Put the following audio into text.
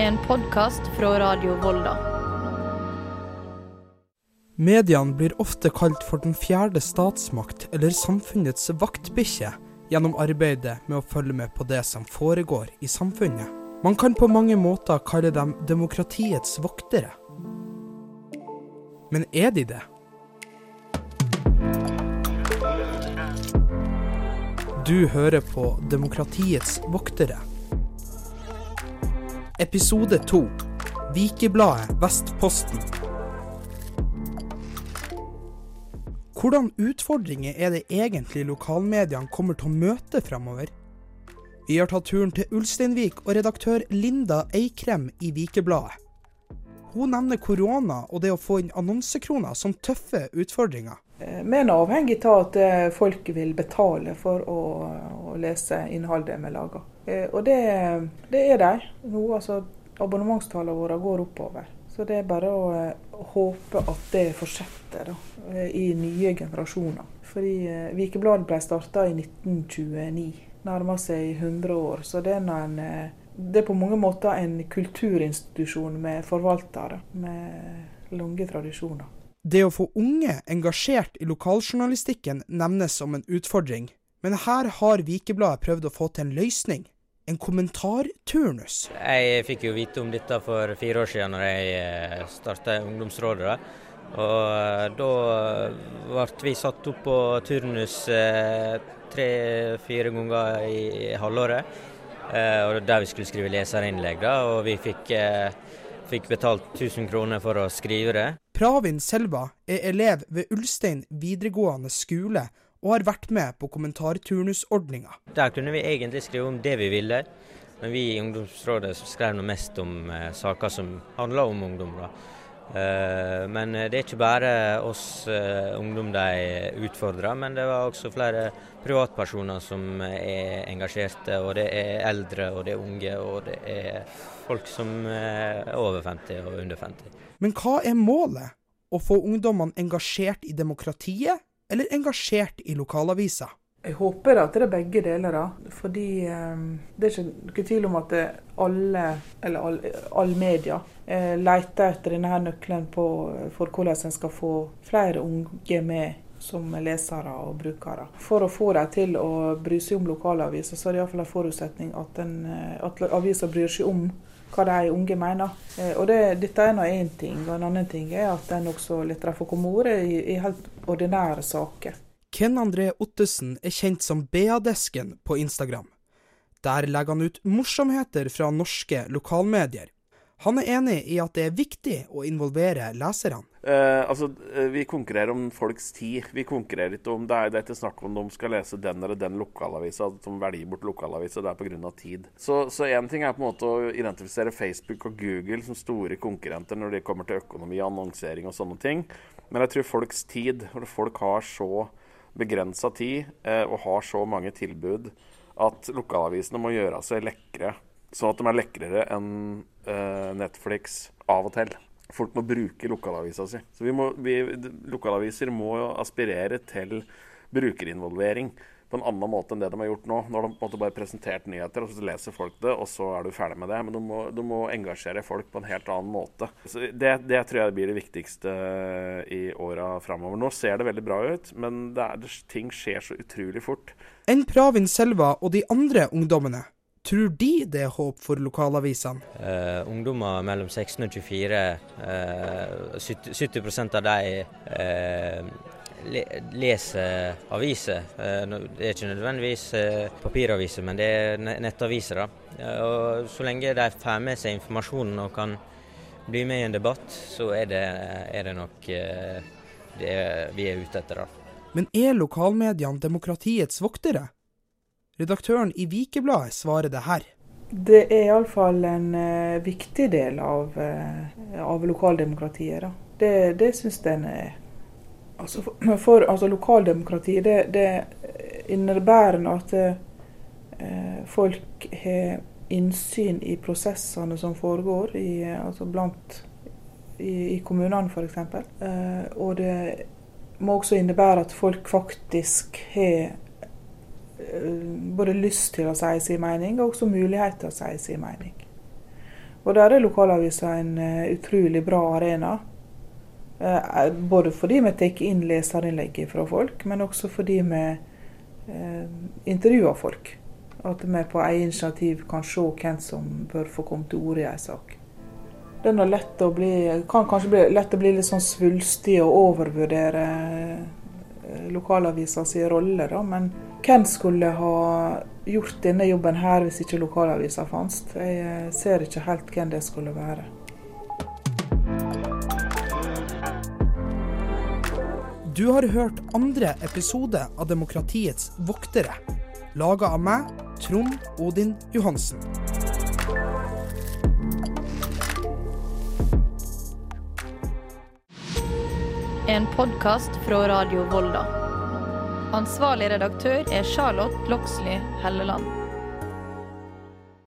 En podkast fra Radio Volda. Mediene blir ofte kalt for den fjerde statsmakt eller samfunnets vaktbikkje gjennom arbeidet med å følge med på det som foregår i samfunnet. Man kan på mange måter kalle dem demokratiets voktere. Men er de det? Du hører på Demokratiets voktere. Episode 2 Vikebladet Vestposten. Hvordan utfordringer er det egentlig lokalmediene kommer til å møte fremover? Vi har tatt turen til Ulsteinvik og redaktør Linda Eikrem i Vikebladet. Hun nevner korona og det å få inn annonsekroner som tøffe utfordringer. Vi er avhengig av at eh, folk vil betale for å, å lese innholdet vi lager. Eh, og det, det er de nå. Altså, abonnementstallene våre går oppover. Så det er bare å eh, håpe at det fortsetter da, i nye generasjoner. Fordi Vikebladet ble starta i 1929. Nærmer seg 100 år. Så det er, en, det er på mange måter en kulturinstitusjon med forvaltere med lange tradisjoner. Det å få unge engasjert i lokaljournalistikken nevnes som en utfordring, men her har Vikebladet prøvd å få til en løsning. En kommentarturnus. Jeg fikk jo vite om dette for fire år siden når jeg eh, starta Ungdomsrådet. Og eh, da ble vi satt opp på turnus eh, tre-fire ganger i halvåret. Der vi skulle skrive leserinnlegg. Da, og vi fikk Fikk betalt 1000 kroner for å skrive det. Pravin Selva er elev ved Ulstein videregående skole og har vært med på kommentarturnusordninga. Der kunne vi egentlig skrive om det vi ville, men vi i ungdomsrådet skrev noe mest om eh, saker som handler om ungdom. da. Eh, men det er ikke bare oss eh, ungdom de utfordrer, men det var også flere privatpersoner som er engasjerte. Og det er eldre, og det er unge, og det er folk som er over 50 og under 50. Men hva er målet? Å få ungdommene engasjert i demokratiet, eller engasjert i lokalaviser? Jeg håper at det er begge deler. da, fordi eh, Det er ikke noen tvil om at alle, eller all, all media eh, leter etter denne her nøkkelen på, for hvordan en skal få flere unge med som lesere og brukere. For å få dem til å bry seg om lokalaviser, så er det iallfall en forutsetning at, en, eh, at avisa bryr seg om hva de unge mener. Eh, og det, Dette er nå én ting. og En annen ting er at en også lar dem få komme ordet i, i helt ordinære saker. Ken André Ottesen er kjent som BA-desken på Instagram. Der legger han ut morsomheter fra norske lokalmedier. Han er enig i at det er viktig å involvere leserne. Eh, altså, eh, Vi konkurrerer om folks tid. Vi konkurrerer ikke om det er, det er ikke snakk om de skal lese den eller den lokalavisa, som velger bort lokalavisa. Det er pga. tid. Så én ting er på en måte å identifisere Facebook og Google som store konkurrenter når det kommer til økonomi, annonsering og sånne ting. Men jeg tror folks tid, folk har så begrensa tid eh, og har så mange tilbud, at lokalavisene må gjøre seg lekre. Sånn at de er lekrere enn uh, Netflix av og til folk må bruke lokalavisa si. Så vi må, vi, Lokalaviser må aspirere til brukerinvolvering på en annen måte enn det de har gjort nå. Nå har de på bare presentert nyheter, og så leser folk det, og så er du ferdig med det. Men du må, må engasjere folk på en helt annen måte. Så det, det tror jeg blir det viktigste i åra framover. Nå ser det veldig bra ut, men er, ting skjer så utrolig fort. Enn Pravin Selva og de andre ungdommene Tror de det er håp for lokalavisene? Uh, ungdommer mellom 16 og 24, uh, 70, 70 av dem uh, le, leser aviser. Uh, det er ikke nødvendigvis papiraviser, men det er nettaviser. og Så lenge de får med seg informasjonen og kan bli med i en debatt, så er det, er det nok det vi er ute etter. da. Men er lokalmediene demokratiets voktere? Redaktøren i Vikebladet svarer det her. Det er iallfall en uh, viktig del av, uh, av lokaldemokratiet. Da. Det, det syns den er. Altså, for, for altså, lokaldemokratiet det, det innebærer at uh, folk har innsyn i prosessene som foregår i, altså blant, i, i kommunene f.eks. Uh, og det må også innebære at folk faktisk har Eh, både lyst til å si sin mening og også mulighet til å si sin mening. Og der er lokalavisa en uh, utrolig bra arena. Uh, både fordi vi tar inn leserinnlegg fra folk, men også fordi vi intervjuer folk. At vi på eget initiativ kan se hvem som bør få komme til orde i en sak. Den lett å bli, kan kanskje bli lett å bli litt sånn svulstig og overvurdere lokalavisa sin rolle, da. Men hvem skulle ha gjort denne jobben her hvis ikke lokalavisa fantes? Jeg ser ikke helt hvem det skulle være. Du har hørt andre episode av Demokratiets voktere, laga av meg, Trond Odin Johansen. En podkast fra Radio Volda. Ansvarlig redaktør er Charlotte Loxley Helleland.